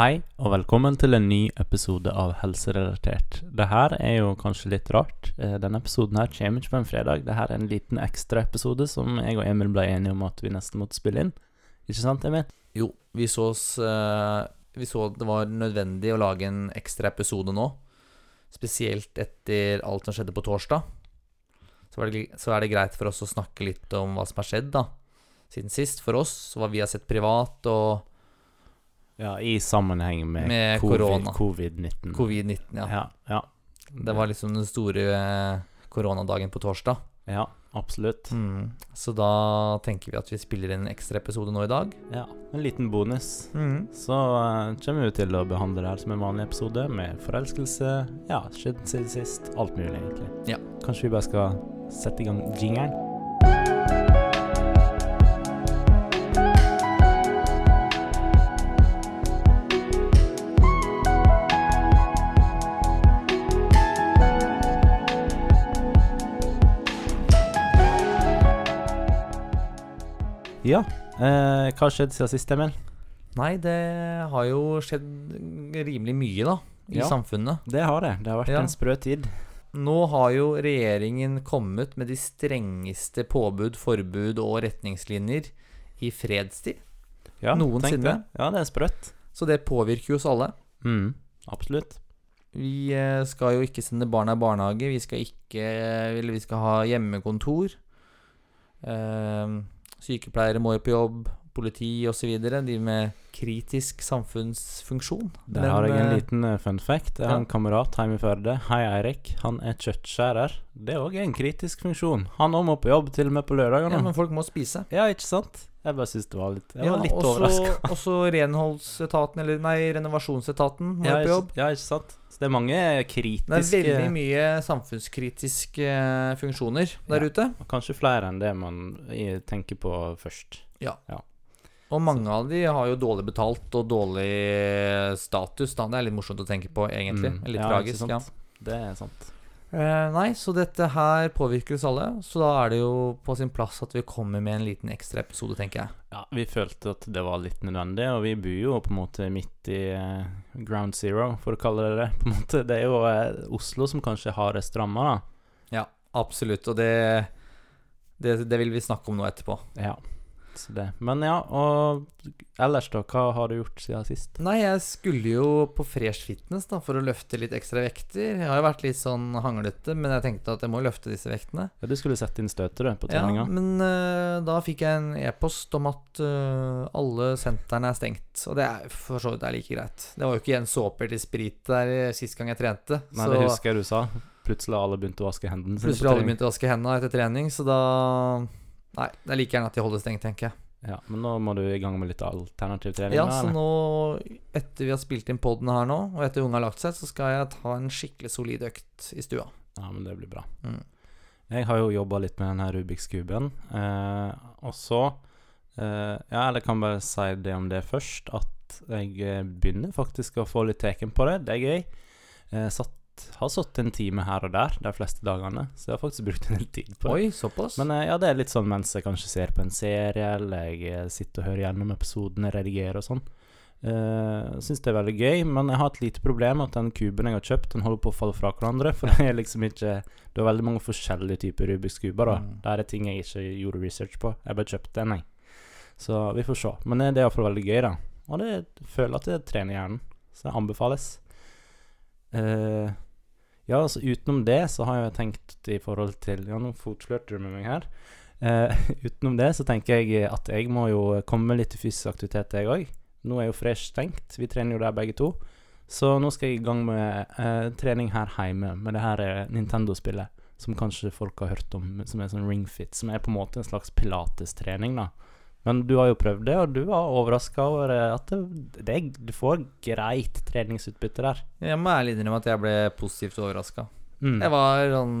Hei, og velkommen til en ny episode av Helserelatert. Det her er jo kanskje litt rart. Eh, Denne episoden her kommer ikke på en fredag. Det her er en liten ekstraepisode som jeg og Emil ble enige om at vi nesten måtte spille inn. Ikke sant, Emil? Jo, vi så oss eh, Vi så at det var nødvendig å lage en ekstra episode nå. Spesielt etter alt som skjedde på torsdag. Så, så er det greit for oss å snakke litt om hva som har skjedd, da. Siden sist, for oss, hva vi har sett privat, og Ja, i sammenheng med, Med covid- korona. covid-19. covid-19, ja. Ja, ja, Det var liksom den store eh, koronadagen på torsdag. ja, absolutt. Mm. Så da tenker vi at vi spiller inn en ekstra episode nå i dag. Ja, En liten bonus. Mm. Så uh, kommer vi til å behandle det her som en vanlig episode, med forelskelse, ja, skjedd siden sist, alt mulig, egentlig. Ja. Kanskje vi bare skal sette i gang jingeren? Ja, eh, hva har skjedd siden sist, Emil? Nei, det har jo skjedd rimelig mye, da, i Ja. samfunnet. Det har det. Det har vært Ja. en sprø tid. Nå har jo regjeringen kommet med de strengeste påbud, forbud og retningslinjer i fredstid. Ja, Noensinne. det. Ja, det er sprøtt. Så det påvirker jo oss alle. Mm, absolutt. Vi eh, skal jo ikke sende barna i barnehage. Vi skal ikke Eller vi skal ha hjemmekontor. Eh, sykepleiere må jo på jobb. Politi osv. De med kritisk samfunnsfunksjon. Der har jeg en eh, liten eh, fun fact. Jeg har ja. en kamerat hjemme i Førde. Hei, Eirik. Han er kjøttskjærer. Det er også en kritisk funksjon. Han òg må på jobb, til og med på lørdagene. Ja, men folk må spise. Ja, ikke sant? Jeg bare syns det var litt Jeg Ja, var litt overraska. Også renholdsetaten, eller nei, renovasjonsetaten må Ja, på jobb. ja, ikke sant? Så det er mange kritiske Det er veldig mye samfunnskritiske eh, funksjoner der Ja. ute. Kanskje flere enn det man tenker på først. Ja, Og mange av de har jo dårlig betalt og dårlig status. Da. Det er litt morsomt å tenke på, egentlig. Mm, Litt ja, tragisk. sant? Ja. Det er sant. Eh, nei, så dette her påvirker oss alle. Så da er det jo på sin plass at vi kommer med en liten ekstra episode, tenker jeg. Ja, vi følte at det var litt nødvendig, og vi bor jo på en måte midt i uh, ground zero, for å kalle det det. På en måte. Det er jo uh, Oslo som kanskje har det stramma, da. Ja, absolutt. Og det, det, det vil vi snakke om nå etterpå. Ja. Det. Men ja, og ellers, da? Hva har du gjort siden sist? Nei, jeg skulle jo på Fresh Fitness da, for å løfte litt ekstra vekter. Jeg har jo vært litt sånn hanglete, men jeg tenkte at jeg må løfte disse vektene. Ja, du skulle sette inn støtet, du, på Ja, treninga. men uh, da fikk jeg en e-post om at uh, alle sentrene er stengt. Og det er for så vidt er like greit. Det var jo ikke en såper til sprit der eh, sist gang jeg trente. Nei, så det husker jeg du sa. Plutselig har alle begynt å vaske hendene plutselig har alle begynt å vaske hendene etter trening, så da Nei, det er like gjerne at de holder stengt, tenker jeg. Ja, Men nå må du i gang med litt alternativ trening? Ja, så nå, etter vi har spilt inn poden her nå, og etter unge har lagt seg, så skal jeg ta en skikkelig solid økt i stua. Ja, men det blir bra. Mm. Jeg har jo jobba litt med denne Rubiks kuben, eh, og så eh, Ja, eller kan bare si det om det først, at jeg eh, begynner faktisk å få litt teken på det. Det er gøy. Jeg satt, har satt en time her og der de fleste dagene, så jeg har faktisk brukt en del tid på det. Oi, såpass? Men eh, ja, det er litt sånn mens jeg kanskje ser på en serie, eller jeg eh, sitter og hører gjennom episodene, redigerer og sånn. Uh, Syns det er veldig gøy, men jeg har et lite problem at den kuben jeg har kjøpt, den holder på å falle fra hverandre. For det er liksom ikke Det er veldig mange forskjellige typer Rubiks kuber, da. Mm. Det er ting jeg ikke gjorde research på. Jeg bare kjøpte en, jeg. Så vi får se. Men eh, det er iallfall veldig gøy, da. Og det jeg føler at det trener hjernen. Så det anbefales. Eh, ja, altså utenom det så har jeg tenkt i forhold til Ja, nå fotslørte du med meg her. Eh, utenom det så tenker jeg at jeg må jo komme litt til fysisk aktivitet, jeg òg. Nå er jo Fresh stengt, vi trener jo der begge to. Så nå skal jeg i gang med eh, trening her hjemme med det her eh, Nintendo-spillet. Som kanskje folk har hørt om, som er sånn ringfit. Som er på en måte en slags pilatestrening, da. Men du har jo prøvd det, og du var overraska over eh, at det, det, du får greit treningsutbytte der. Jeg må ærlig innrømme at jeg ble positivt overraska. Mm. Jeg var sånn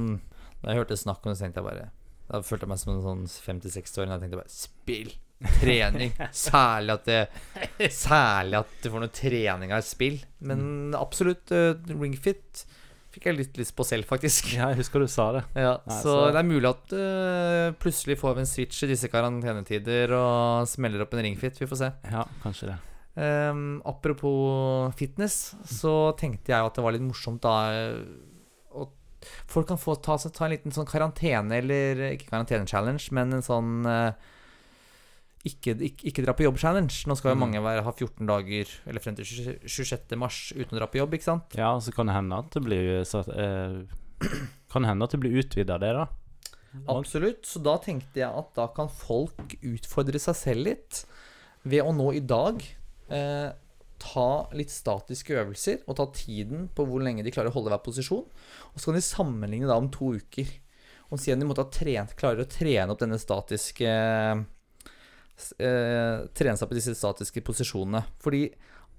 Da jeg hørte snakk om det, så tenkte jeg bare Da følte jeg meg som en sånn 50-60-åring. Jeg tenkte bare Spill! Trening! Særlig at det Særlig at du får noe trening av et spill. Men absolutt, uh, ringfit fikk jeg litt lyst på selv, faktisk. Ja, jeg husker du sa det. Ja, Nei, så, så- det er mulig at uh, plutselig får vi en switch i disse karantenetider og smeller opp en ringfit. Vi får se. Ja, kanskje det. Um, apropos fitness, så tenkte jeg at det var litt morsomt da eh, å- Folk kan få ta, ta en liten sånn karantene, eller ikke karantene-challenge, men en sånn eh, ikke, ikke, ikke dra på jobb-challenge. Nå skal jo Mm. mange være, ha 14 dager, eller frem til 26. mars, uten å dra på jobb, ikke sant? Ja, så kan det hende at det blir eh, Kan hende at det blir utvida, det, da. Absolutt. Så da tenkte jeg at da kan folk utfordre seg selv litt ved å nå i dag eh, ta litt statiske øvelser og ta tiden på hvor lenge de klarer å holde hver posisjon. Og så kan de sammenligne da om to uker. Og se om de måtte ha trent, klarer å trene opp denne statiske eh, Trene seg på disse statiske posisjonene. Fordi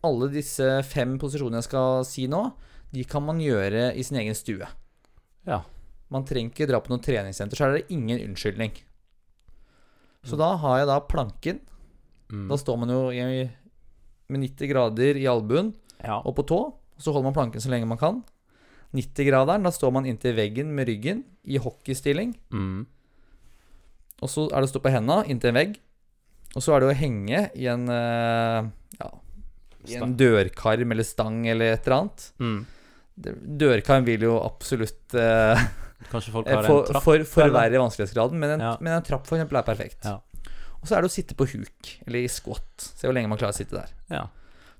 alle disse fem posisjonene jeg skal si nå, de kan man gjøre i sin egen stue. Ja. Man trenger ikke dra på noe treningssenter, så er det ingen unnskyldning. Så da har jeg da planken. Mm. Da står man jo i, med 90 grader i albuen Ja. og på tå. Og så holder man planken så lenge man kan. 90-graderen, da står man inntil veggen med ryggen i hockeystilling. Mm. Og så er det å stå på henda inntil en vegg. Og så er det å henge i en eh, ja, i en dørkarm eller stang eller et eller annet. Mm. Dørkarm vil jo absolutt eh, Kanskje folk Eh, har For, en trapp? for, forverre vanskelighetsgraden, men en, Ja. men en trapp for eksempel er perfekt. Ja. Og så er det å sitte på huk, eller i squat. Se hvor lenge man klarer å sitte der. Ja.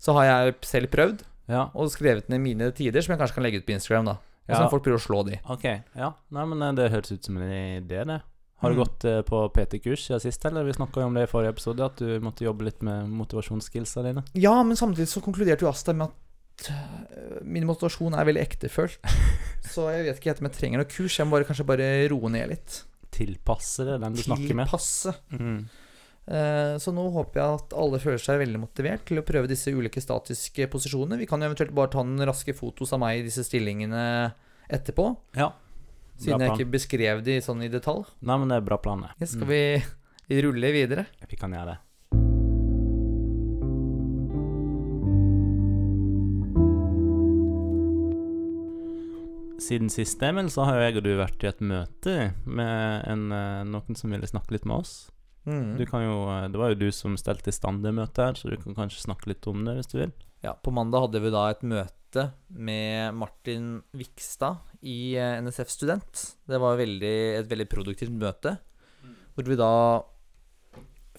Så har jeg selv prøvd, ja. og skrevet ned mine tider, som jeg kanskje kan legge ut på Instagram. da Og så Ja. kan folk prøve å slå de. Ok. Ja. Nei, men eh, det høres ut som en idé, det. Har du Mm. gått eh, på PT-kurs siden sist, eller? Vi snakka om det i forrige episode, at du måtte jobbe litt med motivasjonsskillsa dine. Ja, men samtidig så konkluderte jo Asta med at øh, min motivasjon er veldig ektefølt. Så jeg vet ikke helt om jeg trenger noe kurs. Jeg må bare, kanskje bare roe ned litt. Tilpasse det den du snakker med. Tilpasse. Mm. Eh, Så nå håper jeg at alle føler seg veldig motivert til å prøve disse ulike statiske posisjonene. Vi kan jo eventuelt bare ta noen raske fotos av meg i disse stillingene etterpå. Ja. Siden jeg ikke beskrev de sånn i detalj. Nei, men det er bra plan. Ja, skal Mm. vi rulle videre? Vi kan gjøre det. Siden sist, Emil, så har jo jeg og du vært i et møte med en, eh, noen som ville snakke litt med oss. Mm. Du kan jo, eh, det var jo du som stelte i stand det møtet her, så du kan kanskje snakke litt om det hvis du vil. Ja, på mandag hadde vi da et møte med Martin Vikstad i eh, NSF Student. Det var veldig, et veldig produktivt møte, hvor vi da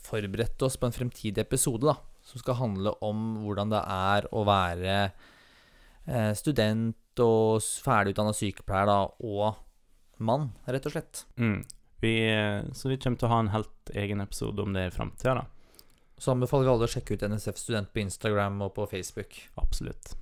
forberedte oss på en fremtidig episode da, som skal handle om hvordan det er å være eh, student og ferdigutdanna sykepleier da, og mann, rett og slett. Mm. Vi, eh, så vi kommer til å ha en helt egen episode om det i framtida, da. Så anbefaler vi alle å sjekke ut NSF Student på Instagram og på Facebook. Absolutt.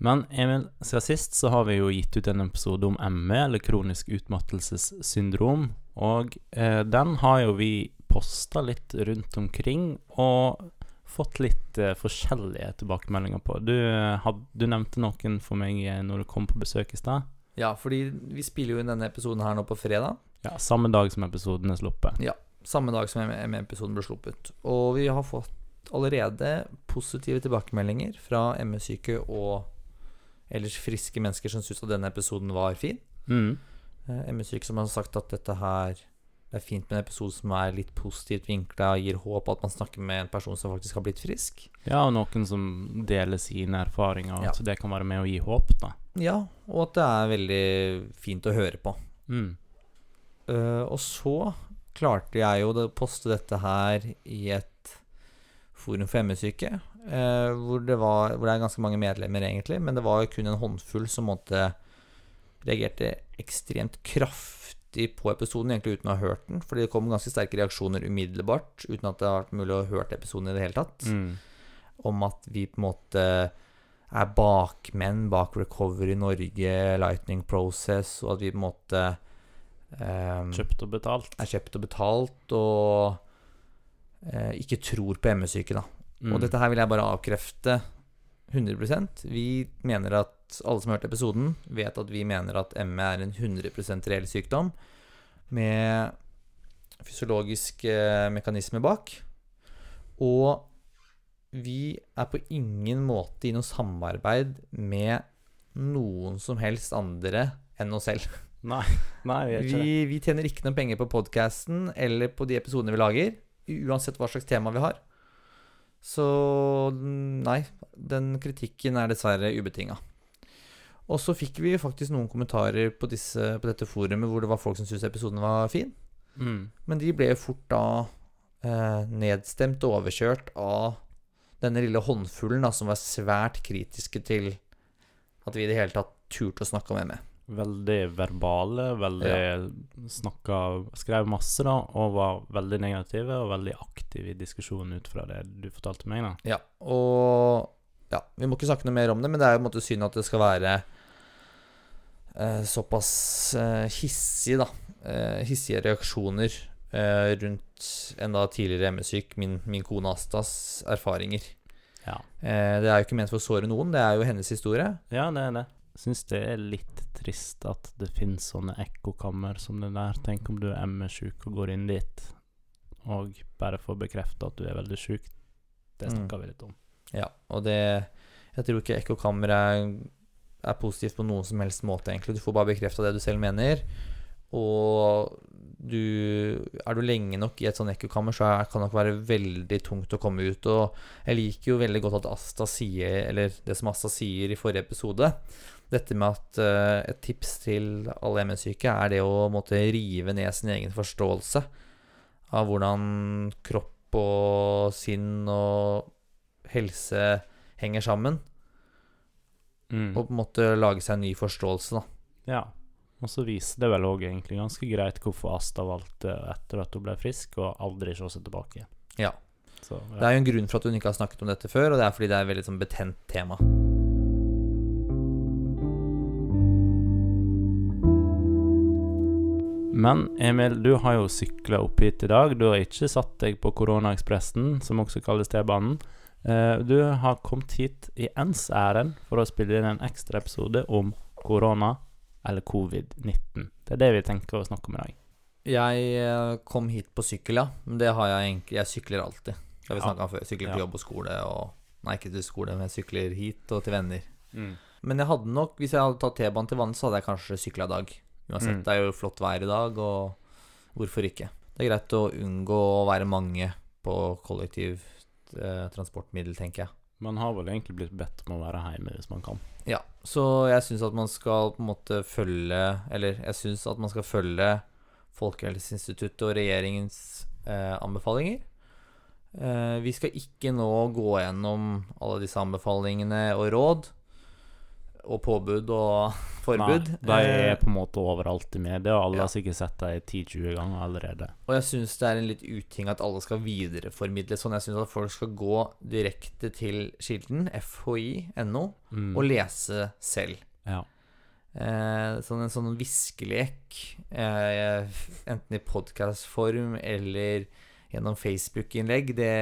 Men Emil, siden sist så har vi jo gitt ut en episode om ME, eller kronisk utmattelsessyndrom. Og eh, den har jo vi posta litt rundt omkring, og fått litt eh, forskjellige tilbakemeldinger på. Du, eh, had, du nevnte noen for meg eh, når du kom på besøk i stad. Ja, fordi vi spiller jo inn denne episoden her nå på fredag. Ja, samme dag som episoden er sluppet. Samme dag som ME-episoden ble sluppet. Og vi har fått allerede positive tilbakemeldinger fra ME-syke og ellers friske mennesker som syns at denne episoden var fin. Mm. Eh, ME-syke som har sagt at dette her det er fint med en episode som er litt positivt vinkla, gir håp, at man snakker med en person som faktisk har blitt frisk. Ja, og noen som deler sine erfaringer, Ja. så det kan være med å gi håp, da. Ja, og at det er veldig fint å høre på. Mm. Uh, og så klarte jeg jo å poste dette her i et forum for ME-syke, eh, hvor, det var- hvor det er ganske mange medlemmer, egentlig, men det var jo kun en håndfull som måtte reagerte ekstremt kraftig på episoden, egentlig uten å ha hørt den, fordi det kom ganske sterke reaksjoner umiddelbart, uten at det har vært mulig å ha hørt episoden i det hele tatt, Mm. om at vi på en måte er bakmenn bak Recovery Norge, Lightning Process, og at vi på en måte eh, Kjøpt og betalt. er kjøpt og betalt, og eh, ikke tror på ME-syke, da. Mm. Og dette her vil jeg bare avkrefte 100% Vi mener at alle som har hørt episoden, vet at vi mener at ME er en 100% reell sykdom med fysiologiske mekanismer bak. Og vi er på ingen måte i noe samarbeid med noen som helst andre enn oss selv. Nei, nei, vi. Vi, vi tjener ikke noen penger på podkasten eller på de episodene vi lager, uansett hva slags tema vi har. Så nei, den kritikken er dessverre ubetinga. Og så fikk vi faktisk noen kommentarer på, disse, på dette forumet hvor det var folk som syntes episoden var fin. Mm. Men de ble fort da eh, nedstemt og overkjørt av denne lille håndfullen da, som var svært kritiske til at vi i det hele tatt turte å snakke om ME. Veldig verbale, veldig snakka Skrev masse, da, og var veldig negative og veldig aktive i diskusjonen ut fra det du fortalte meg, da. Ja, og ja, vi må ikke snakke noe mer om det, men det er jo på en måte synd at det skal være eh, såpass eh, hissig, da. Eh, hissige reaksjoner eh, rundt enda tidligere ME-syk, min, min kone Astas, erfaringer. Ja. Eh, det er jo ikke ment for å såre noen, det er jo hennes historie. Ja, det er det. Syns det er litt trist at det finnes sånne ekkokammer som det der. Tenk om du er ME-sjuk og går inn dit og bare får bekrefta at du er veldig sjuk. Det Mm. snakka vi litt om. Ja, og det Jeg tror ikke ekkokammer er, er positivt på noen som helst måte, egentlig. Du får bare bekrefta det du selv mener. Og du Er du lenge nok i et sånt ekkokammer, så er, kan det nok være veldig tungt å komme ut. Og jeg liker jo veldig godt at Asta sier, eller det som Asta sier i forrige episode, dette med at uh, et tips til alle ME-syke er det å måtte rive ned sin egen forståelse av hvordan kropp og sinn og helse henger sammen, Mm. og på en måte lage seg en ny forståelse, da. Ja. Og så viser det vel òg egentlig ganske greit hvorfor Asta valgte etter at hun ble frisk, og aldri se seg tilbake. igjen. Ja. Så, Det er jo en grunn for at hun ikke har snakket om dette før, og det er fordi det er et veldig sånn betent tema. Men Emil, du har jo sykla opp hit i dag. Du har ikke satt deg på Koronaekspressen, som også kalles T-banen. Eh, Du har kommet hit i ens ærend for å spille inn en ekstra episode om korona, eller covid-19. Det er det vi tenker å snakke om i dag. Jeg eh, kom hit på sykkel, ja. Det har jeg egentlig Jeg sykler alltid. Det har vi Ja. snakka om før. Jeg Sykler til jobb og skole og Nei, ikke til skole, men jeg sykler hit og til venner. Men jeg hadde nok, hvis jeg hadde tatt T-banen til vannet, så hadde jeg kanskje sykla i dag. Uansett, Mm. det er jo flott vær i dag, og hvorfor ikke? Det er greit å unngå å være mange på kollektivt eh, transportmiddel, tenker jeg. Man har vel egentlig blitt bedt om å være hjemme hvis man kan. Ja, så jeg syns at man skal på en måte følge Eller jeg syns at man skal følge Folkehelseinstituttet og regjeringens eh, anbefalinger. Eh, vi skal ikke nå gå gjennom alle disse anbefalingene og råd og påbud og forbud. Nei, de er Eh, på en måte overalt i media, og alle ja. har sikkert sett dem 10-20 ganger allerede. Og jeg syns det er en litt uting at alle skal videreformidle sånn. Jeg syns at folk skal gå direkte til kilden, fhi.no, Mm. og lese selv. Ja. Eh, sånn en sånn viskelek, eh, enten i podkastform eller gjennom Facebook-innlegg, det,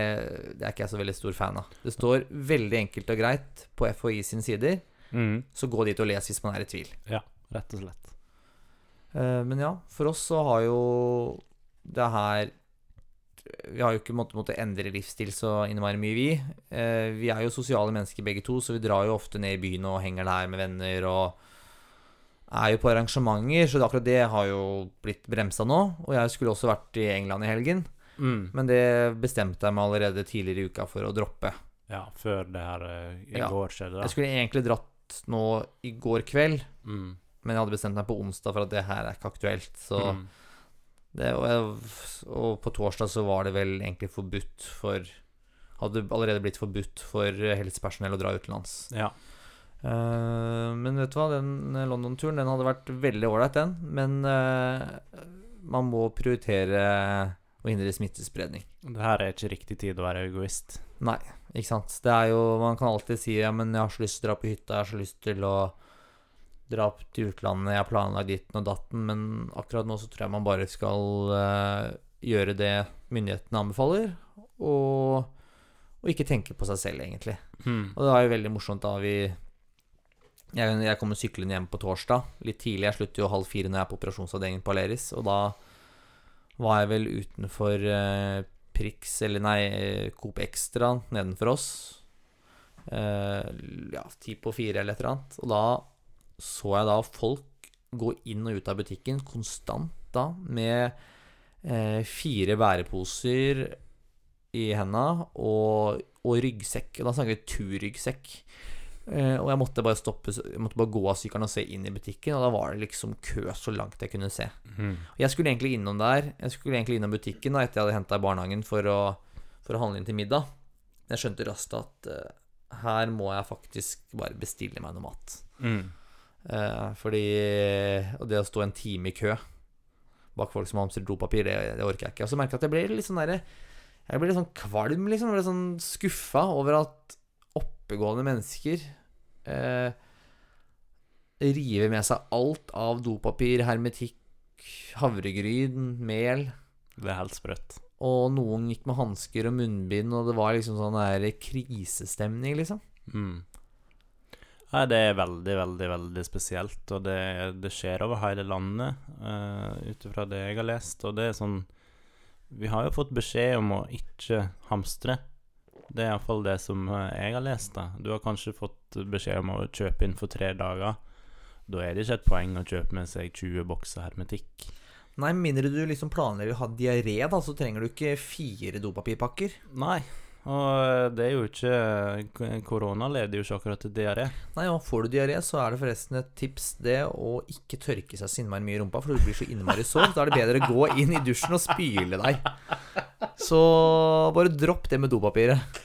det er ikke jeg så veldig stor fan av. Det står veldig enkelt og greit på FHI sine sider, Mm. så gå dit og les hvis man er i tvil. Ja, Rett og slett. Eh, men ja, for oss så har jo det her Vi har jo ikke måttet, måtte endre livsstil så innmari mye, vi. Eh, vi er jo sosiale mennesker begge to, så vi drar jo ofte ned i byen og henger der med venner og er jo på arrangementer, så akkurat det har jo blitt bremsa nå. Og jeg skulle også vært i England i helgen, Mm. men det bestemte jeg meg allerede tidligere i uka for å droppe. Ja, før det her eh, i Ja. går skjedde. da. Jeg skulle egentlig dratt nå i går kveld, Mm. men jeg hadde bestemt meg på onsdag for at det her er ikke aktuelt, så Mm. Det, og, jeg, og på torsdag så var det vel egentlig forbudt for Hadde allerede blitt forbudt for helsepersonell å dra utenlands. Ja. Uh, men vet du hva, den London-turen den hadde vært veldig ålreit, den. Men uh, man må prioritere å hindre smittespredning. Det her er ikke riktig tid å være egoist. Nei, ikke sant. Det er jo Man kan alltid si ja, men jeg har så lyst til å dra på hytta, jeg har så lyst til å dra opp til utlandet, jeg har planlagt ditten og datten, men akkurat nå så tror jeg man bare skal uh, gjøre det myndighetene anbefaler, og, og ikke tenke på seg selv, egentlig. Mm. Og det var jo veldig morsomt da vi Jeg, jeg kommer syklende hjem på torsdag, litt tidlig. Jeg slutter jo halv fire når jeg er på operasjonsavdelingen på Aleris, og da var jeg vel utenfor eh, Prix, eller nei, eh, Coop Extra nedenfor oss. Eh, ja, ti på fire eller et eller annet. Og da så jeg da folk gå inn og ut av butikken konstant da, med eh, fire bæreposer i henda og, og ryggsekk. Og da snakker vi turryggsekk. Eh, og jeg måtte bare stoppe Jeg måtte bare gå av sykkelen og se inn i butikken, og da var det liksom kø så langt jeg kunne se. Mm. Og jeg skulle egentlig innom der Jeg skulle egentlig innom butikken da etter jeg hadde henta i barnehagen for å, for å handle inn til middag. Men jeg skjønte raskt at uh, her må jeg faktisk bare bestille meg noe mat. Mm. Eh, fordi Og det å stå en time i kø bak folk som hamstrer dopapir, det, det orker jeg ikke. Og så merker jeg at jeg ble litt sånn derre Jeg ble litt sånn kvalm, liksom. Jeg ble sånn skuffa over at oppegående mennesker eh, river med seg alt av dopapir, hermetikk, havregryn, mel. Det er helt sprøtt. Og noen gikk med hansker og munnbind, og det var liksom sånn der krisestemning, liksom. Mm. Nei, det er veldig, veldig, veldig spesielt, og det, det skjer over hele landet, uh, ut ifra det jeg har lest. Og det er sånn Vi har jo fått beskjed om å ikke hamstre. Det er iallfall det som eh, jeg har lest. da Du har kanskje fått beskjed om å kjøpe inn for tre dager. Da er det ikke et poeng å kjøpe med seg 20 bokser hermetikk. Nei, mindre du liksom planlegger å ha diaré, da, så trenger du ikke fire dopapirpakker. Nei, og det er jo ikke Korona leder jo ikke akkurat til diaré. Nei, og får du diaré, så er det forresten et tips det å ikke tørke seg så innmari mye i rumpa, for du blir så innmari sår. Da er det bedre å gå inn i dusjen og spyle deg. Så bare dropp det med dopapiret.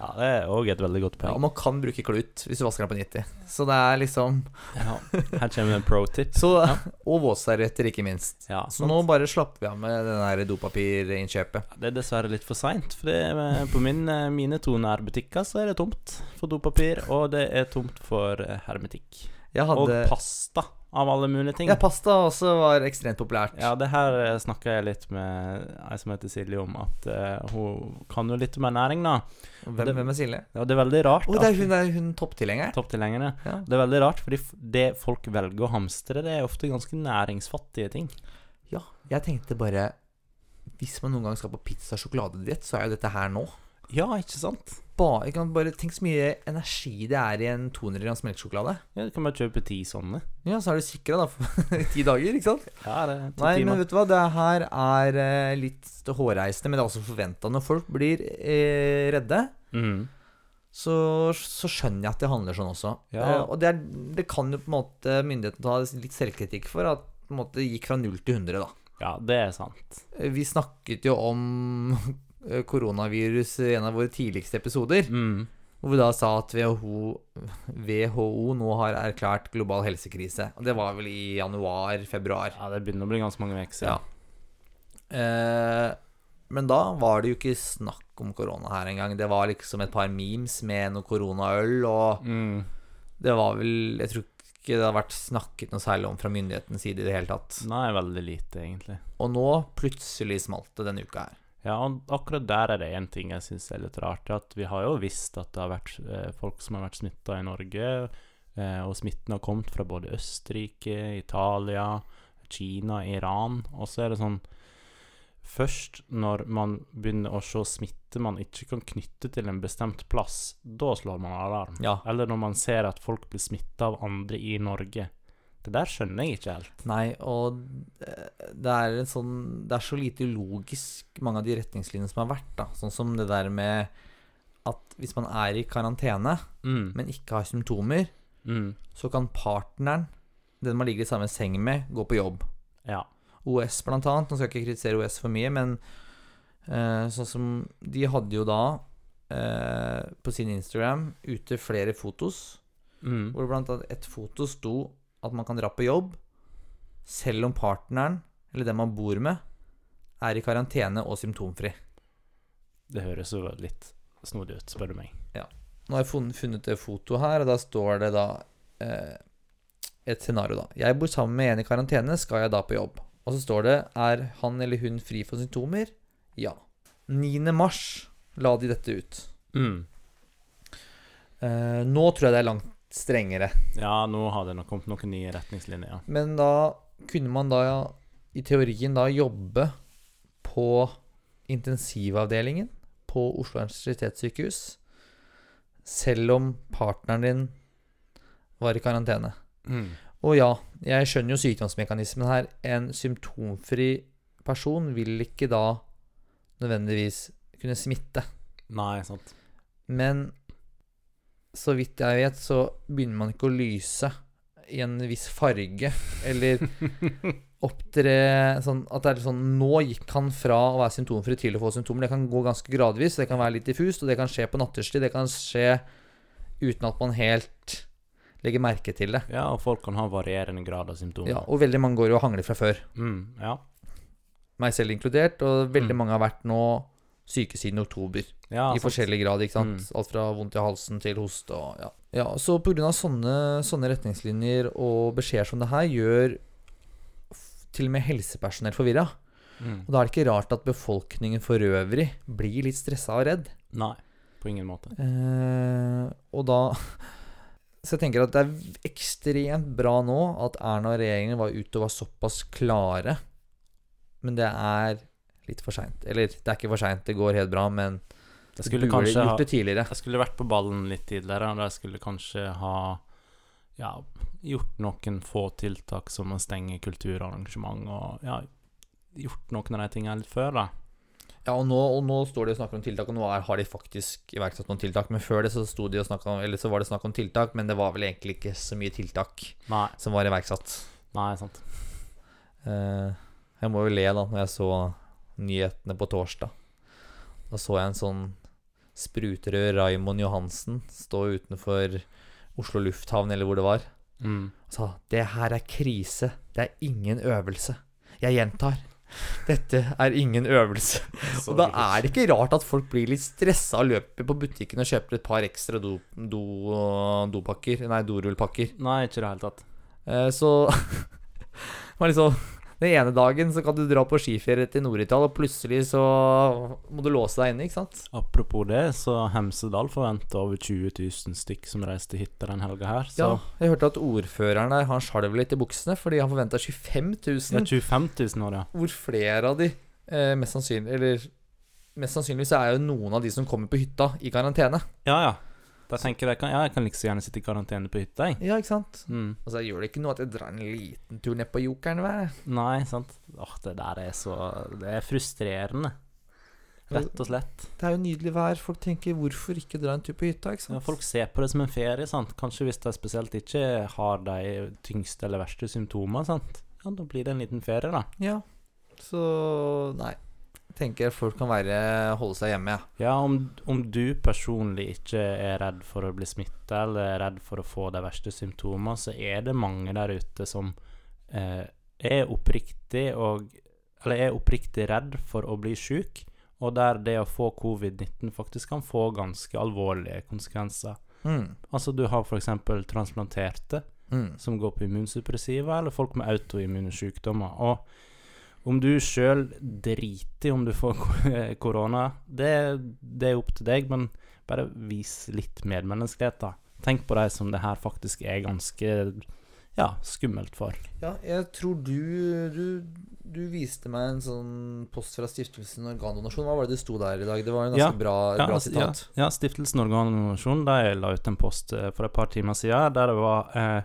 Ja, det er òg et veldig godt poeng. Ja, og man kan bruke klut hvis du vasker den på 90. Så det er liksom Ja, her kommer en pro tip. så, Og våtservietter, ikke minst. Ja, Så nå bare slapper vi av med det dopapirinnkjøpet. Det er dessverre litt for seint, for på min, eh, mine to nærbutikker så er det tomt for dopapir, og det er tomt for eh, hermetikk. Jeg Og pasta, av alle mulige ting. Ja, pasta også var ekstremt populært. Ja, det her snakka jeg litt med ei som heter Silje om, at eh, hun kan jo litt om ernæring, da. Hvem, det- hvem er Silje? Ja, det er veldig rart. Å, det er hun, det er hun topptilhenger. Topptilhengere. Ja. Det er veldig rart, fordi f- det folk velger å hamstre, det er ofte ganske næringsfattige ting. Ja, jeg tenkte bare Hvis man noen gang skal på pizza- og sjokoladediett, så er jo dette her nå. Ja, ikke sant? Jeg kan bare Tenk så mye energi det er i en 200 grams melkesjokolade. Ja, du kan bare kjøpe ti sånne. Ja, så er du sikra da for ti dager, ikke sant? Ja, det er Nei, Nei, men vet du hva, det her er eh, litt hårreisende, men det er også forventa. Når folk blir eh, redde, mm. så, så skjønner jeg at det handler sånn også. Ja. Eh, og det, er, det kan jo på en måte myndighetene ta litt selvkritikk for, at på en måte gikk fra null til 100, da. Ja, det er sant. Eh, Vi snakket jo om koronavirus i en av våre tidligste episoder, Mm. hvor vi da sa at WHO, WHO nå har erklært global helsekrise. Og det var vel i januar-februar. Ja, det begynner å bli ganske mange uker Ja. Eh, men da var det jo ikke snakk om korona her engang. Det var liksom et par memes med noe koronaøl, og Mm. det var vel Jeg tror ikke det har vært snakket noe særlig om fra myndighetens side i det hele tatt. Nei, veldig lite, egentlig. Og nå plutselig smalt det denne uka her. Ja, og akkurat der er det én ting jeg syns er litt rart. At vi har jo visst at det har vært eh, folk som har vært smitta i Norge, eh, og smitten har kommet fra både Østerrike, Italia, Kina, Iran. Og så er det sånn Først når man begynner å se smitte man ikke kan knytte til en bestemt plass, da slår man alarm. Ja. Eller når man ser at folk blir smitta av andre i Norge. Det der skjønner jeg ikke helt. Nei, og det er en sånn Det er så lite logisk, mange av de retningslinjene som har vært, da. Sånn som det der med at hvis man er i karantene, Mm. men ikke har symptomer, Mm. så kan partneren, den man ligger i samme seng med, gå på jobb. Ja. OS blant annet. Nå skal jeg ikke kritisere OS for mye, men uh, sånn som De hadde jo da uh, på sin Instagram ute flere fotos, Mm. hvor blant annet et foto sto at man kan dra på jobb selv om partneren, eller den man bor med, er i karantene og symptomfri. Det høres jo litt snodig ut, spør du meg. Nå har jeg funnet det fotoet her, og da står det da eh, et scenario, da. Jeg bor sammen med en i karantene, skal jeg da på jobb? Og så står det er han eller hun fri for symptomer? Ja. 9. mars la de dette ut. Mm. Eh, nå tror jeg det er langt strengere. Ja, nå har det nok kommet noen nye retningslinjer. Men da kunne man da i teorien da jobbe på intensivavdelingen på Oslo universitetssykehus selv om partneren din var i karantene. Mm. Og ja, jeg skjønner jo sykdomsmekanismen her. En symptomfri person vil ikke da nødvendigvis kunne smitte. Nei, sant. Men så vidt jeg vet, så begynner man ikke å lyse i en viss farge, eller opptre sånn at det er sånn Nå gikk han fra å være symptomfri til å få symptomer. Det kan gå ganske gradvis, det kan være litt diffust, og det kan skje på natterstid. Det kan skje uten at man helt legger merke til det. Ja, og folk kan ha varierende grad av symptomer. Ja, og veldig mange går jo og hangler fra før. Mm, ja. Meg selv inkludert, og veldig Mm. mange har vært nå syke siden oktober. ja I sant. forskjellig grad, ikke sant. Mm. Alt fra vondt i halsen til hoste og ja. ja så av sånne, sånne retningslinjer og beskjeder som det her, gjør til og med helsepersonell forvirra. Mm. Og da er det ikke rart at befolkningen for øvrig blir litt stressa og redd. Nei, på ingen måte. Eh, og da Så jeg tenker at det er ekstremt bra nå at Erna og regjeringen var ute og var såpass klare. Men det er litt for seint. Eller det er ikke for seint, det går helt bra, men Jeg skulle burde kanskje gjort det tidligere. Jeg skulle vært på ballen litt tidligere. og Jeg skulle kanskje ha ja, gjort noen få tiltak som å stenge kulturarrangement og ja, gjort noen av de tingene litt før, da. Ja, og nå, og nå står de og snakker om tiltak, og nå er, har de faktisk iverksatt noen tiltak. Men før det så, de og om, eller så var det snakk om tiltak, men det var vel egentlig ikke så mye tiltak Nei, som var iverksatt. nei, sant. Uh, jeg må jo le da når jeg så nyhetene på torsdag. Da så jeg en sånn spruterød Raimond Johansen stå utenfor Oslo lufthavn, eller hvor det var, Mm. og sa 'Det her er krise. Det er ingen øvelse'. Jeg gjentar. Dette er ingen øvelse. Og da er det ikke rart at folk blir litt stressa og løper på butikken og kjøper et par ekstra do, do, dopakker, nei, dorullpakker. Nei, ikke i det hele tatt. Eh, Så det var liksom Den ene dagen så kan du dra på skiferie til Nord-Italia, og plutselig så må du låse deg inne, ikke sant? Apropos det, så Hemsedal forventer over 20 000 stykk som reiser til hytta den helga her. Så Ja, jeg hørte at ordføreren der, han skjalv litt i buksene fordi han forventa 25 000. Ja, 25 000 år, ja. Hvor flere av de eh, mest sannsynlig Eller mest sannsynlig så er jo noen av de som kommer på hytta, i karantene. Ja, ja. Da tenker jeg, kan, ja, jeg kan like så gjerne sitte i karantene på hytta, jeg. Ja, ikke sant? Mm. Og så gjør det ikke noe at jeg drar en liten tur ned på Jokeren, hva? Nei, sant. Åh, det der er så Det er frustrerende. Rett og slett. Det er jo nydelig vær. Folk tenker 'hvorfor ikke dra en tur på hytta'? ikke sant? Ja, folk ser på det som en ferie, sant. Kanskje hvis de spesielt ikke har de tyngste eller verste symptomene, sant. Ja, da blir det en liten ferie, da. Ja. Så nei. Jeg tenker folk kan være holde seg hjemme, ja. Ja, om, om du personlig ikke er redd for å bli smitta eller er redd for å få de verste symptomene, så er det mange der ute som eh, er oppriktig og Eller er oppriktig redd for å bli sjuk, og der det å få covid-19 faktisk kan få ganske alvorlige konsekvenser. Mm. Altså, du har f.eks. transplanterte Mm. som går på immunsuppressiva, eller folk med autoimmune sykdommer. Og om du sjøl driter i om du får korona, det, det er opp til deg, men bare vis litt medmenneskelighet, da. Tenk på de som det her faktisk er ganske ja, skummelt for. Ja, jeg tror du, du Du viste meg en sånn post fra Stiftelsen Organdonasjon. Hva var det det sto der i dag? Det var en ganske Ja, bra, Ja, bra sitat. ja, ja, Stiftelsen Organdonasjon de la ut en post eh, for et par timer siden der det var eh,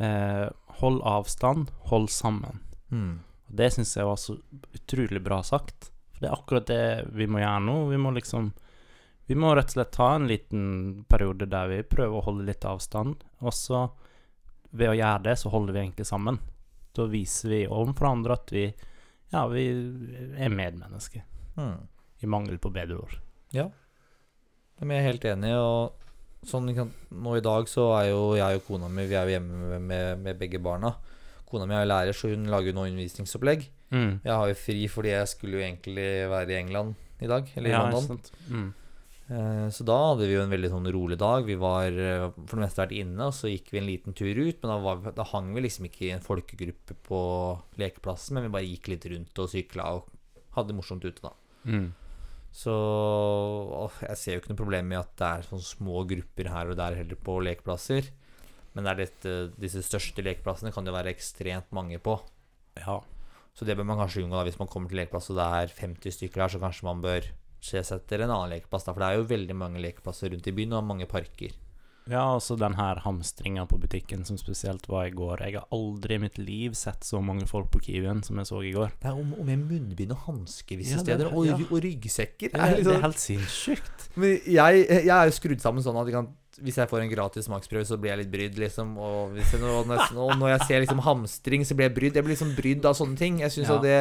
eh, 'Hold avstand, hold sammen'. Mm. Og Det syns jeg var så utrolig bra sagt. For det er akkurat det vi må gjøre nå. Vi må liksom Vi må rett og slett ta en liten periode der vi prøver å holde litt avstand, og så ved å gjøre det, så holder vi egentlig sammen. Da viser vi overfor andre at vi Ja, vi er medmennesker. Mm. I mangel på bedre ord. Men jeg er helt enig. Og sånn, nå i dag så er jo jeg og kona mi Vi er jo hjemme med, med, med begge barna. Kona mi er jo lærer, så hun lager jo nå undervisningsopplegg. Mm. Jeg har jo fri fordi jeg skulle jo egentlig være i England i dag. Eller i Ja, London. Mm. Eh, Så da hadde vi jo en veldig sånn rolig dag. Vi var eh, for det meste vært inne, og så gikk vi en liten tur ut. Men da, var, da hang vi liksom ikke i en folkegruppe på lekeplassen, men vi bare gikk litt rundt og sykla og hadde det morsomt ute, da. Mm. Så jeg ser jo ikke noe problem med at det er sånne små grupper her og der heller på lekeplasser. Men det er litt, disse største lekeplassene kan det være ekstremt mange på. Ja. Så det bør man kanskje unngå da, hvis man kommer til lekeplass og det er 50 stykker her, så kanskje man bør se seg etter en annen lekeplass. Da, for det er jo veldig mange lekeplasser rundt i byen og mange parker. Ja, også den her hamstringa på butikken som spesielt var i går. Jeg har aldri i mitt liv sett så mange folk på Kiwien som jeg så i går. Det er om, om munnbind og hansker visse Ja, er- steder, og, ja. og ryggsekker. Det er det er helt sinnssykt. Men jeg, jeg er jo skrudd sammen sånn at jeg kan, hvis jeg får en gratis smaksprøve, så blir jeg litt brydd, liksom. Og, jeg, og, jeg, og når jeg ser liksom hamstring, så blir jeg brydd. Jeg blir liksom brydd av sånne ting. Jeg syns Ja. at det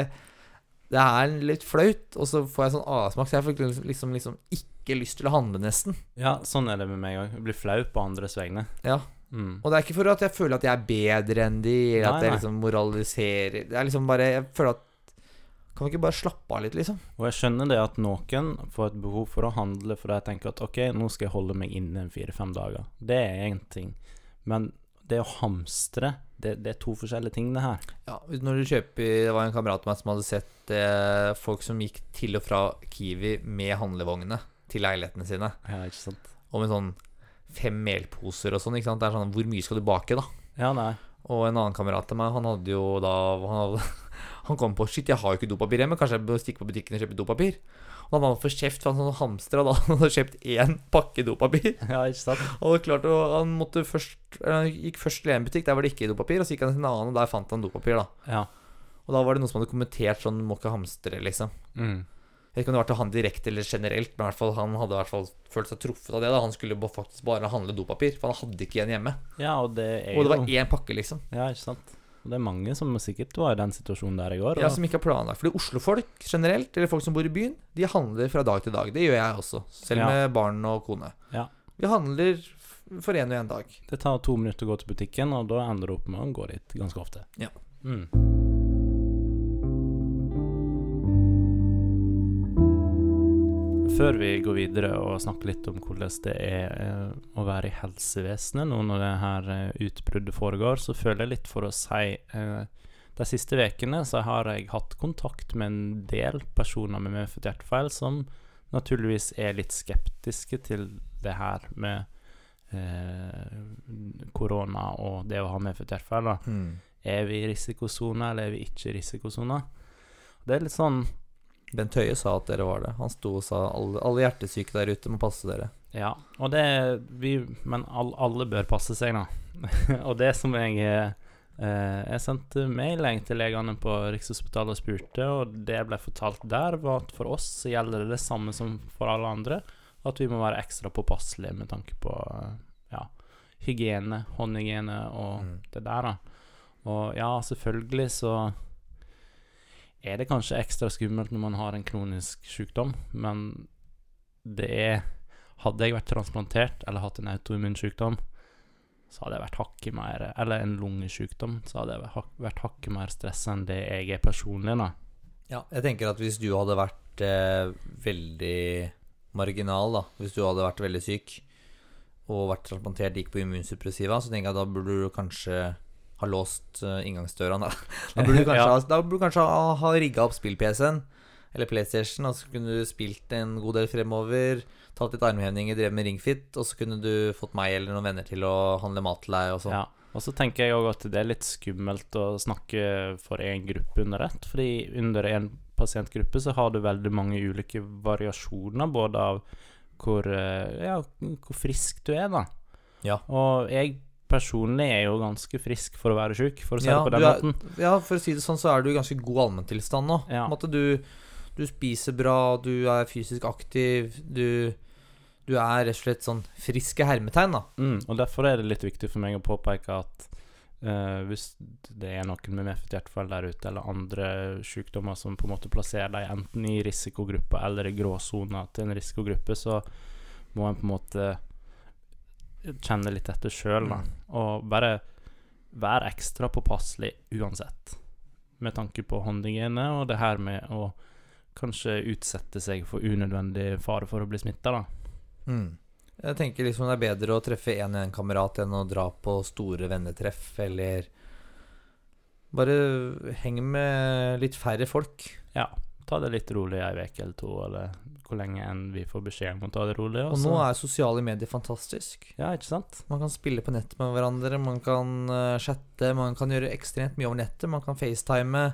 Det er litt flaut, og så får jeg sånn avsmak, så jeg får liksom, liksom ikke lyst til å handle, nesten. Ja, sånn er det med meg òg. Blir flau på andres vegne. Ja. Mm. Og det er ikke for at jeg føler at jeg er bedre enn de, eller Nei, at jeg liksom moraliserer. Det er liksom bare Jeg føler at Kan vi ikke bare slappe av litt, liksom? Og jeg skjønner det at noen får et behov for å handle fordi jeg tenker at ok, nå skal jeg holde meg inne fire-fem dager. Det er én ting. Men det å hamstre, det, det er to forskjellige ting, det her. Ja, når du kjøper Det var en kamerat av meg som hadde sett eh, folk som gikk til og fra Kiwi med handlevognene til leilighetene sine. Ja, ikke sant? Og med sånn fem melposer og sånn. ikke sant? Det er sånn Hvor mye skal du bake, da? Ja, nei. Og en annen kamerat av meg, han hadde jo da Han, hadde, han kom på Shit, jeg har jo ikke dopapir hjemme. Kanskje jeg bør stikke på butikken og kjøpe dopapir? Og da hadde han fått kjeft for han sånn hamstra da han hadde kjøpt én pakke dopapir. Ja, ikke sant? Og det klart, og han måtte først Han gikk først til en butikk, der var det ikke dopapir. Og så gikk han til en annen, og der fant han dopapir. da Ja. Og da var det noen som hadde kommentert sånn Må ikke hamstre, liksom. Mm. Jeg vet ikke om det var til han direkte eller generelt, men i hvert fall, han hadde i hvert fall følt seg truffet av det. da Han skulle faktisk bare handle dopapir, for han hadde ikke en hjemme. ja, og det Og det var én pakke, liksom. Ja, ikke sant? Og det er mange som sikkert var i den situasjonen der i går. Ja, Som ikke har planlagt. Fordi Oslo-folk generelt, eller folk som bor i byen, de handler fra dag til dag. Det gjør jeg også, selv Ja. med barn og kone. Ja. Vi handler for én og én dag. Det tar to minutter å gå til butikken, og da ender du opp med å gå dit ganske ofte. Ja. Mm. Før vi går videre og snakker litt om hvordan det er eh, å være i helsevesenet nå når det her eh, utbruddet foregår, så føler jeg litt for å si eh, De siste ukene så har jeg hatt kontakt med en del personer med medfødt hjertefeil som naturligvis er litt skeptiske til det her med eh, korona og det å ha medfødt hjertefeil. da. Er vi i risikosone, eller er vi ikke i risikosone? Det er litt sånn Bent Høie sa at dere var det. Han sto og sa alle, alle hjertesyke der ute må passe dere. Ja, og det vi, Men all, alle bør passe seg, da. og det som jeg eh, Jeg sendte mail til legene på Rikshospitalet og spurte, og det jeg ble fortalt der, var at for oss gjelder det det samme som for alle andre. At vi må være ekstra påpasselige med tanke på eh, ja, hygiene, håndhygiene og Mm. det der, da. Og ja, selvfølgelig så er det kanskje ekstra skummelt når man har en kronisk sykdom, men det er Hadde jeg vært transplantert eller hatt en autoimmun sykdom, så hadde jeg vært hakket mer Eller en lungesykdom, så hadde jeg vært hakket mer stressa enn det jeg er personlig, da. Ja, jeg tenker at hvis du hadde vært eh, veldig marginal, da Hvis du hadde vært veldig syk og vært transplantert, gikk på immunsuppressiva, så tenker jeg at da burde du kanskje ha låst eh, inngangsdøra. Da, da burde du kanskje, Ja. burde du kanskje ha, ha rigga opp spill-PC-en eller PlayStation, og så kunne du spilt en god del fremover. Tatt litt armhevinger, drevet med ringfit, og så kunne du fått meg eller noen venner til å handle mat til deg og sånn. Ja. Og så tenker jeg òg at det er litt skummelt å snakke for én gruppe under ett. Fordi under en pasientgruppe så har du veldig mange ulike variasjoner, både av hvor, eh, ja, hvor frisk du er, da. Ja. Og jeg personlig er jo ganske frisk for å være sjuk, for å si Ja, det på den er- måten. Ja, for å si det sånn, så er du i ganske god allmenntilstand nå. Ja. Du, du spiser bra, du er fysisk aktiv, du, du er rett og slett sånn friske hermetegn, da. Mm, og derfor er det litt viktig for meg å påpeke at Uh, hvis det er noen med medfødt hjertefeil der ute, eller andre sykdommer som på en måte plasserer deg enten i risikogruppa eller i gråsona til en risikogruppe, så må en på en måte kjenne litt etter sjøl, da. Mm. Og bare være ekstra påpasselig uansett. Med tanke på håndhygiene og det her med å kanskje utsette seg for unødvendig fare for å bli smitta, da. Mm. Jeg tenker liksom det er bedre å treffe en en kamerat enn å dra på store vennetreff, eller Bare heng med litt færre folk. Ja, ta det litt rolig ei uke eller to, eller hvor lenge enn vi får beskjed om å ta det rolig. Og så- nå er sosiale medier fantastisk. Ja, ikke sant? Man kan spille på nettet med hverandre, man kan uh, chatte, man kan gjøre ekstremt mye over nettet, man kan facetime.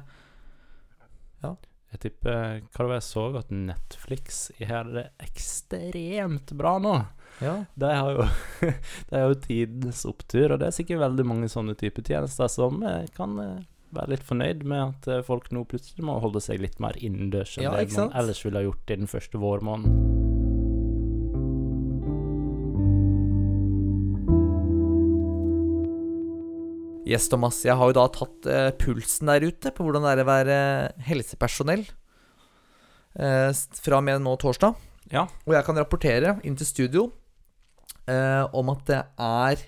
Ja. Jeg tipper Hva det var jeg så, at Netflix gjør det ekstremt bra nå. Ja. De har jo, de har jo tidens opptur, og det er sikkert veldig mange sånne typer tjenester som eh, kan eh, være litt fornøyd med at eh, folk nå plutselig må holde seg litt mer innendørs enn Ja, det man ellers ville ha gjort i den første vårmåneden. Yes, Thomas. Jeg har jo da tatt eh, pulsen der ute på hvordan det er å være helsepersonell eh, fra og med nå torsdag. Ja. Og jeg kan rapportere inn til studio eh, om at det er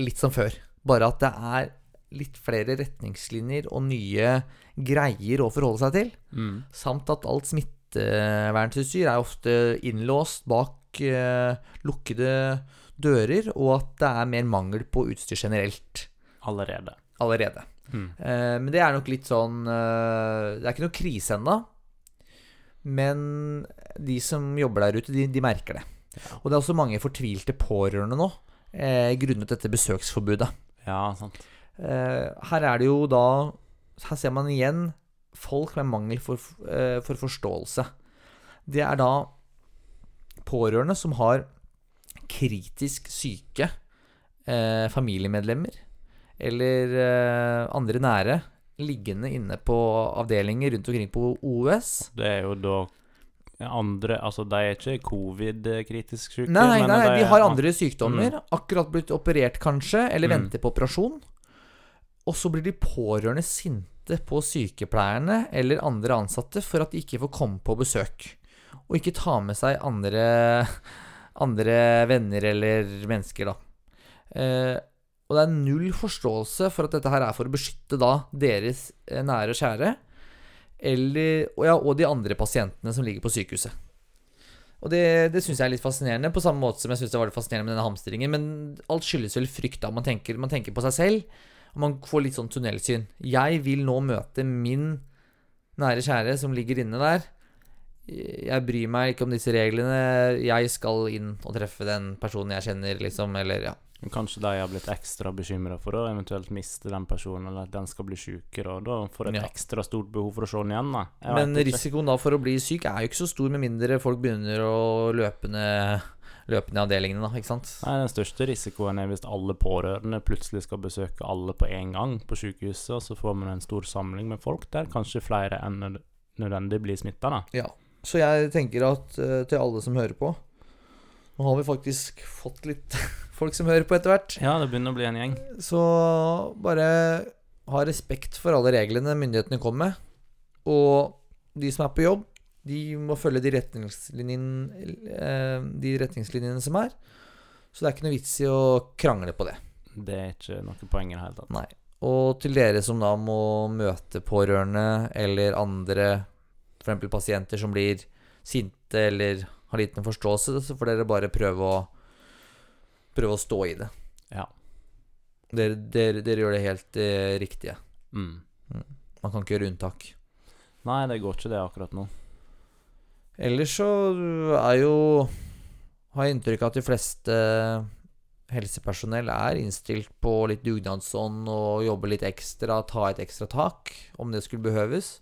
litt som før. Bare at det er litt flere retningslinjer og nye greier å forholde seg til. Mm. Samt at alt smittevernutstyr er ofte innlåst bak eh, lukkede dører, og at det er mer mangel på utstyr generelt Allerede. allerede. Mm. Eh, men det er nok litt sånn eh, Det er ikke noe krise ennå. Men de som jobber der ute, de, de merker det. Ja. Og det er også mange fortvilte pårørende nå, eh, grunnet dette besøksforbudet. ja, sant. Eh, her er det jo da Her ser man igjen folk med mangel for, eh, for forståelse. Det er da pårørende som har kritisk syke eh, familiemedlemmer eller eh, andre nære liggende inne på avdelinger rundt omkring på OUS. Det er jo da andre Altså, de er ikke covid-kritisk syke? Nei, nei, nei, de har andre sykdommer. Akkurat blitt operert, kanskje, eller Mm. venter på operasjon. Og så blir de pårørende sinte på sykepleierne eller andre ansatte for at de ikke får komme på besøk. Og ikke ta med seg andre, andre venner eller mennesker, da. Eh, og det er null forståelse for at dette her er for å beskytte da deres eh, nære og kjære. Eller, og, ja, og de andre pasientene som ligger på sykehuset. Og det, det syns jeg er litt fascinerende, på samme måte som jeg syns det var litt fascinerende med denne hamstringen. Men alt skyldes vel frykt, da. Man tenker, man tenker på seg selv, og man får litt sånn tunnelsyn. Jeg vil nå møte min nære kjære som ligger inne der. Jeg bryr meg ikke om disse reglene. Jeg skal inn og treffe den personen jeg kjenner, liksom. Eller ja. Kanskje de har blitt ekstra bekymra for å eventuelt miste den personen, eller at den skal bli sjukere, og da får et Ja. ekstra stort behov for å se den igjen, da. Men risikoen da for å bli syk er jo ikke så stor, med mindre folk begynner å løpe ned, løpe ned avdelingene, da. Ikke sant? Nei, Den største risikoen er hvis alle pårørende plutselig skal besøke alle på en gang på sykehuset, og så får man en stor samling med folk der kanskje flere enn nødvendig blir smitta. Ja. Så jeg tenker at eh, til alle som hører på Nå har vi faktisk fått litt folk som hører på etter hvert. Ja, det begynner å bli en gjeng. Så bare ha respekt for alle reglene myndighetene kommer med. Og de som er på jobb, de må følge de retningslinjene, eh, de retningslinjene som er. Så det er ikke noe vits i å krangle på det. Det er ikke noe poeng i det hele tatt. Nei. Og til dere som da må møte pårørende eller andre, f.eks. pasienter som blir sinte eller har liten forståelse, så får dere bare prøve å Prøve å stå i det. Ja. Dere, dere, dere gjør det helt eh, riktige. Mm. Man kan ikke gjøre unntak. Nei, det går ikke det akkurat nå. Ellers så er jo Har jeg inntrykk av at de fleste helsepersonell er innstilt på litt dugnadsånd og jobbe litt ekstra, ta et ekstra tak, om det skulle behøves.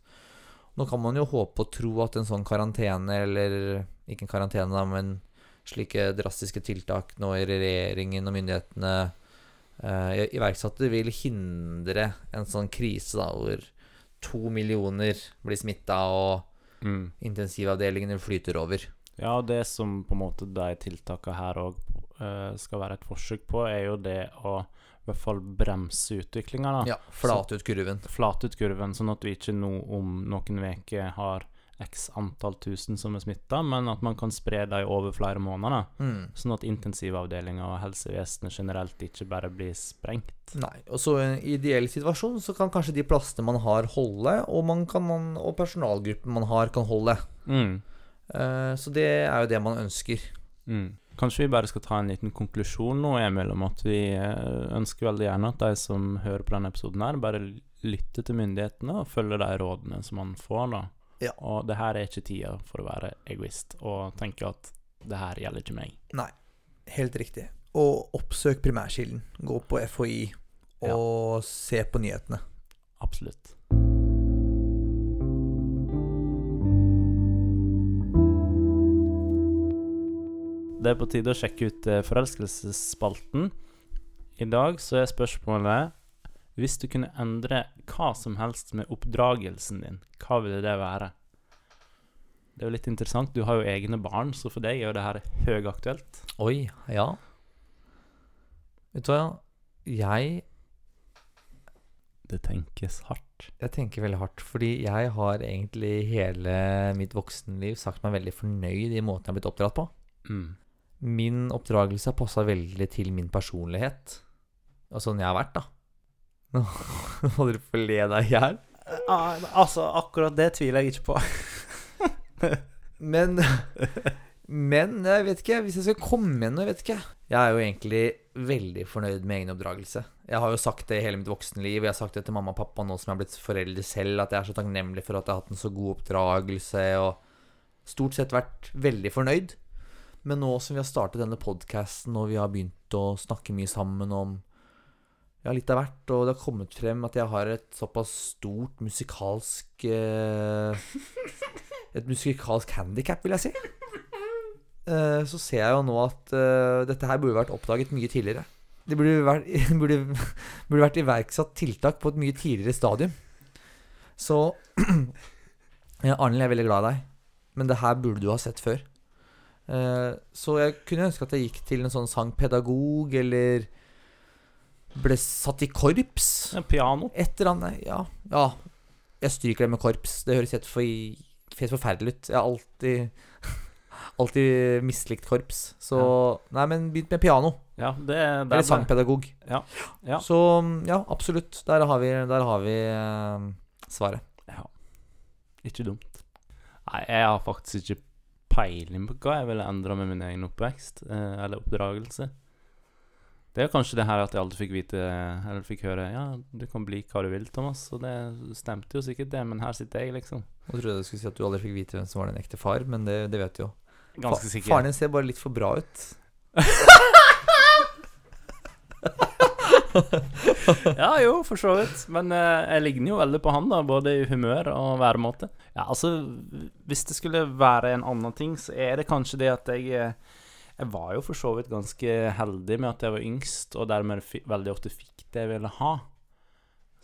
Nå kan man jo håpe og tro at en sånn karantene, eller ikke en karantene, men slike drastiske tiltak nå i regjeringen og myndighetene eh, iverksatte, vil hindre en sånn krise da, hvor to millioner blir smitta og Mm. intensivavdelingene flyter over. Ja, det som på en måte de tiltakene her òg skal være et forsøk på, er jo det å i hvert fall bremse utviklinga. Ja, flate ut kurven. Flate ut kurven, sånn at vi ikke nå om noen uker har x antall tusen som er smitta, men at man kan spre dem over flere måneder. Mm. Sånn at intensivavdelinga og helsevesenet generelt ikke bare blir sprengt. Nei, og så i en ideell situasjon så kan kanskje de plassene man har holde, og, man kan, man, og personalgruppen man har kan holde. Mm. Eh, så det er jo det man ønsker. Mm. Kanskje vi bare skal ta en liten konklusjon nå, Emil, om at vi eh, ønsker veldig gjerne at de som hører på denne episoden her, bare lytter til myndighetene og følger de rådene som man får, da. Ja. Og det her er ikke tida for å være egoist og tenke at det her gjelder ikke meg. Nei, helt riktig. Og oppsøk primærkilden. Gå på FHI og se på nyhetene. Absolutt. det er på tide å sjekke ut eh, forelskelsesspalten. I dag så er spørsmålet Hvis du kunne endre hva som helst med oppdragelsen din, hva ville det være? Det er jo litt interessant. Du har jo egne barn, så for deg er jo det her høyaktuelt. Oi, ja. Vet du hva? Jeg, Det tenkes hardt. jeg tenker veldig hardt, fordi jeg har egentlig hele mitt voksenliv sagt meg veldig fornøyd i måten jeg har blitt oppdratt på. Mm. Min oppdragelse har passa veldig til min personlighet, og sånn jeg har vært, da. Nå må du få le deg i hjel. Ah, altså, akkurat det tviler jeg ikke på. Men Men jeg vet ikke. Hvis jeg skal komme med noe, jeg vet ikke. Jeg er jo egentlig veldig fornøyd med egen oppdragelse. Jeg har jo sagt det i hele mitt voksenliv. Jeg har sagt det til mamma og pappa nå som jeg har blitt foreldre selv, at jeg er så takknemlig for at jeg har hatt en så god oppdragelse, og stort sett vært veldig fornøyd. Men nå som vi har startet denne podkasten, og vi har begynt å snakke mye sammen om ja, litt av hvert, og det har kommet frem at jeg har et såpass stort musikalsk eh, Et musikalsk handikap, vil jeg si. Eh, så ser jeg jo nå at eh, dette her burde vært oppdaget mye tidligere. Det burde vært, burde, burde vært iverksatt tiltak på et mye tidligere stadium. Så ja, Arnhild, jeg er veldig glad i deg, men det her burde du ha sett før. Eh, så jeg kunne ønske at jeg gikk til en sånn sangpedagog, eller ble satt i korps. Ja, piano. Et eller annet. Ja. ja. Jeg stryker det med korps. Det høres helt, for, helt forferdelig ut. Jeg har alltid Alltid mislikt korps. Så Nei, men begynt med piano. Ja, det, det Eller sangpedagog. Ja. Ja. Så ja, absolutt. Der har vi, der har vi eh, svaret. Ja. Ikke dumt. Nei, jeg har faktisk ikke peiling på hva jeg ville endra med min egen oppvekst, eh, eller oppdragelse. Det er kanskje det her at jeg aldri fikk vite, eller fikk høre Ja, du kan bli hva du vil, Thomas. Og det stemte jo sikkert, det, men her sitter jeg, liksom. Jeg trodde du skulle si at du aldri fikk vite hvem som var din ekte far, men det, det vet du jo. Ganske sikkert. Faren din ser bare litt for bra ut. ja, jo, for så vidt. Men eh, jeg ligner jo veldig på han, da, både i humør og væremåte. Ja, altså, hvis det skulle være en annen ting, så er det kanskje det at jeg eh, Jeg var jo for så vidt ganske heldig med at jeg var yngst, og dermed veldig ofte fikk det jeg ville ha.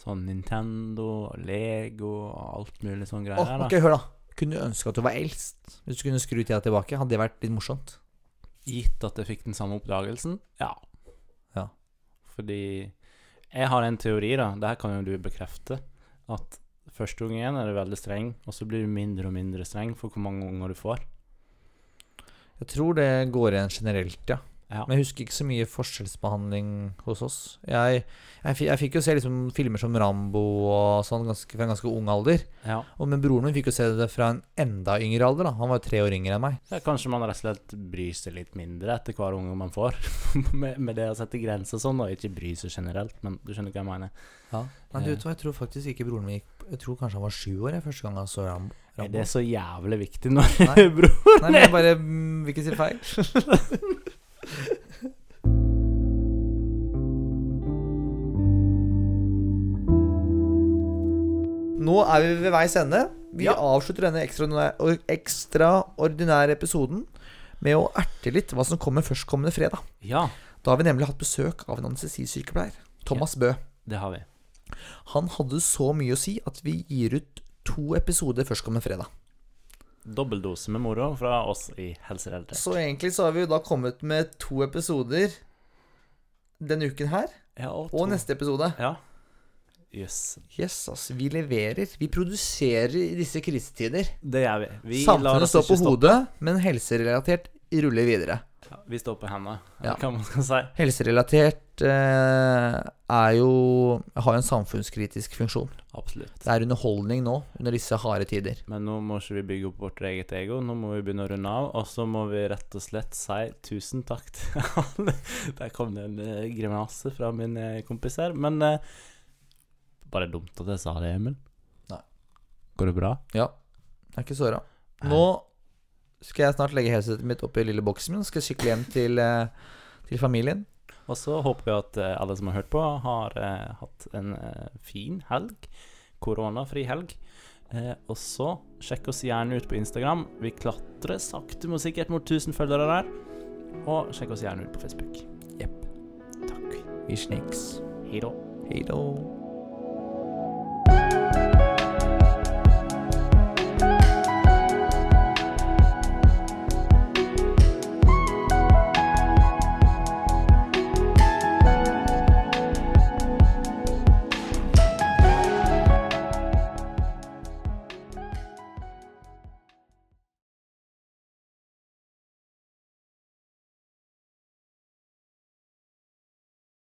Sånn Nintendo og Lego og alt mulig sånn greier. Åh, ok, hør da Kunne du ønske at du var eldst? Hvis du kunne skru tida tilbake, hadde det vært litt morsomt? Gitt at jeg fikk den samme oppdagelsen? Ja. Ja. Fordi jeg har en teori, da. Det her kan jo du bekrefte. At første gangen er du veldig streng, og så blir du mindre og mindre streng for hvor mange unger du får. Jeg tror det går igjen generelt, ja. Ja. Men jeg husker ikke så mye forskjellsbehandling hos oss. Jeg, jeg, jeg fikk jo se liksom filmer som Rambo og sånn ganske, fra en ganske ung alder. ja. Og Men broren min fikk jo se det fra en enda yngre alder. da Han var jo tre år yngre enn meg. Så kanskje man rett og slett bryr seg litt mindre etter hver unge man får. med, med det å sette grenser sånn, og ikke bry seg generelt, men du skjønner hva jeg mener. Nei, du vet hva, Jeg tror faktisk ikke broren min gikk Jeg tror kanskje han var sju år jeg, første gang han så Rambo. Er det så jævlig viktig nå, Nei. bror Nei, men jeg bare mm, vil ikke si feil. Nå er vi ved veis ende. Vi Ja. avslutter denne ekstraordinære, ekstraordinære episoden med å erte litt hva som kommer førstkommende fredag. Ja, Da har vi nemlig hatt besøk av en anestesisykepleier. Thomas Bø. det har vi. Han hadde så mye å si at vi gir ut to episoder førstkommende fredag. Dobbeldose med moro fra oss i Helserealitet. Så egentlig så har vi jo da kommet med to episoder denne uken her, Ja, og, og neste episode. Ja. Jøss. Yes, altså. Vi leverer. Vi produserer i disse krisetider. Det gjør vi. vi Samfunnet oss står på hodet, men helserelatert ruller videre. Vi står på hendene, Ja. hva man skal si. Helserelatert eh, er jo Har jo en samfunnskritisk funksjon. Absolutt. Det er underholdning nå, under disse harde tider. Men nå må ikke vi bygge opp vårt eget ego. Nå må vi begynne å runde av. Og så må vi rett og slett si tusen takk til alle. Der kom det en eh, grimase fra min eh, kompis her. Men eh, bare dumt at jeg sa det, Emil. Nei. Går det bra? Ja. Det er ikke såra. Nå skal jeg snart legge headsetet mitt oppi lille boksen min skal sykle hjem til, eh, til familien. Og så håper vi at eh, alle som har hørt på, har eh, hatt en eh, fin helg. Koronafri helg. Eh, og så sjekk oss gjerne ut på Instagram. Vi klatrer sakte, men sikkert mot 1000 følgere der. Og sjekk oss gjerne ut på Facebook. Jepp. Takk. Vi snakkes. Hei da. Hei da.